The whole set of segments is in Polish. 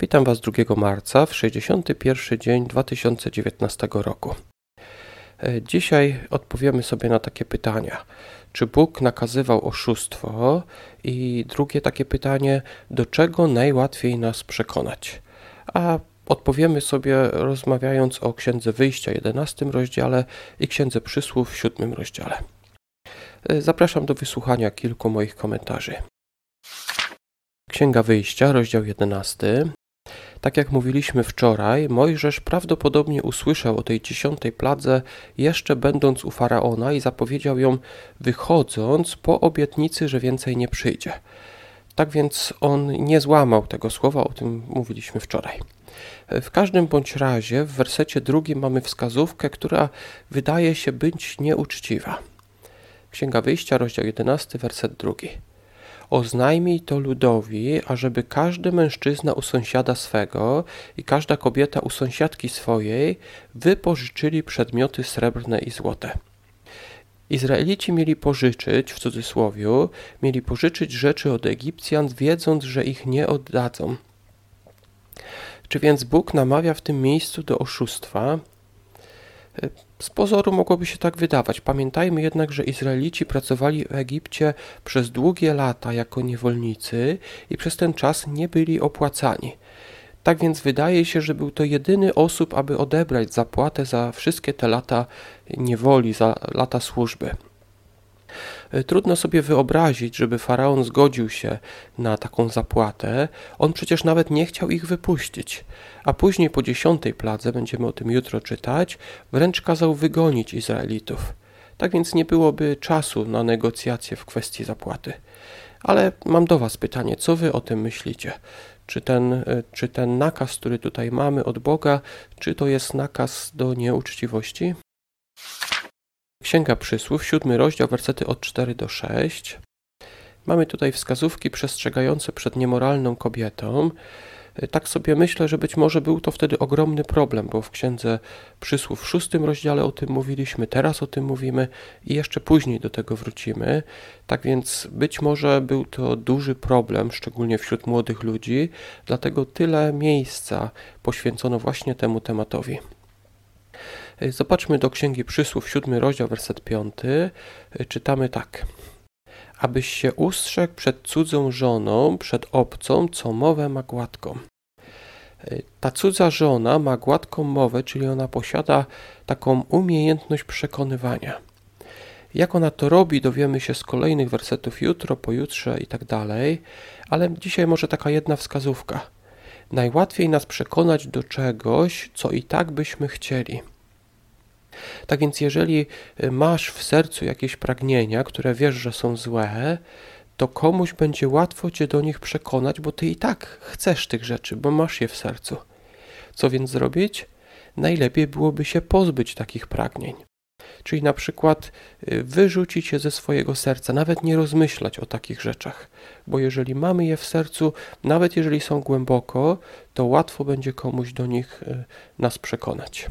Witam Was 2 marca w 61 dzień 2019 roku. E, dzisiaj odpowiemy sobie na takie pytania. Czy Bóg nakazywał oszustwo? I drugie takie pytanie, do czego najłatwiej nas przekonać? A odpowiemy sobie rozmawiając o Księdze Wyjścia 11 rozdziale i Księdze Przysłów w 7 rozdziale. E, zapraszam do wysłuchania kilku moich komentarzy. Księga Wyjścia, rozdział 11. Tak jak mówiliśmy wczoraj, Mojżesz prawdopodobnie usłyszał o tej dziesiątej pladze jeszcze będąc u faraona i zapowiedział ją wychodząc po obietnicy, że więcej nie przyjdzie. Tak więc on nie złamał tego słowa, o tym mówiliśmy wczoraj. W każdym bądź razie w wersecie drugim mamy wskazówkę, która wydaje się być nieuczciwa. Księga Wyjścia, rozdział 11, werset drugi. Oznajmij to ludowi, ażeby każdy mężczyzna u sąsiada swego i każda kobieta u sąsiadki swojej wypożyczyli przedmioty srebrne i złote. Izraelici mieli pożyczyć, w cudzysłowie, mieli pożyczyć rzeczy od Egipcjan, wiedząc, że ich nie oddadzą. Czy więc Bóg namawia w tym miejscu do oszustwa? Z pozoru mogłoby się tak wydawać. Pamiętajmy jednak, że Izraelici pracowali w Egipcie przez długie lata jako niewolnicy i przez ten czas nie byli opłacani. Tak więc wydaje się, że był to jedyny osób, aby odebrać zapłatę za wszystkie te lata niewoli, za lata służby. E, trudno sobie wyobrazić, żeby faraon zgodził się na taką zapłatę. On przecież nawet nie chciał ich wypuścić. A później po dziesiątej pladze, będziemy o tym jutro czytać, wręcz kazał wygonić Izraelitów. Tak więc nie byłoby czasu na negocjacje w kwestii zapłaty. Ale mam do Was pytanie, co Wy o tym myślicie? Czy ten, e, czy ten nakaz, który tutaj mamy od Boga, czy to jest nakaz do nieuczciwości? Księga Przysłów, siódmy rozdział, wersety od 4 do 6. Mamy tutaj wskazówki przestrzegające przed niemoralną kobietą. Tak sobie myślę, że być może był to wtedy ogromny problem, bo w Księdze Przysłów w szóstym rozdziale o tym mówiliśmy, teraz o tym mówimy i jeszcze później do tego wrócimy. Tak więc być może był to duży problem, szczególnie wśród młodych ludzi, dlatego tyle miejsca poświęcono właśnie temu tematowi. Zobaczmy do Księgi Przysłów, siódmy rozdział, werset piąty. Czytamy tak. Abyś się ustrzegł przed cudzą żoną, przed obcą, co mowę ma gładką. Ta cudza żona ma gładką mowę, czyli ona posiada taką umiejętność przekonywania. Jak ona to robi, dowiemy się z kolejnych wersetów jutro, pojutrze i tak dalej, ale dzisiaj może taka jedna wskazówka. Najłatwiej nas przekonać do czegoś, co i tak byśmy chcieli. Tak więc, jeżeli y, masz w sercu jakieś pragnienia, które wiesz, że są złe, to komuś będzie łatwo cię do nich przekonać, bo ty i tak chcesz tych rzeczy, bo masz je w sercu. Co więc zrobić? Najlepiej byłoby się pozbyć takich pragnień. Czyli na przykład y, wyrzucić je ze swojego serca, nawet nie rozmyślać o takich rzeczach, bo jeżeli mamy je w sercu, nawet jeżeli są głęboko, to łatwo będzie komuś do nich y, nas przekonać.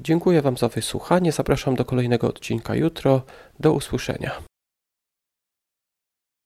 Dziękuję Wam za wysłuchanie. Zapraszam do kolejnego odcinka jutro. Do usłyszenia.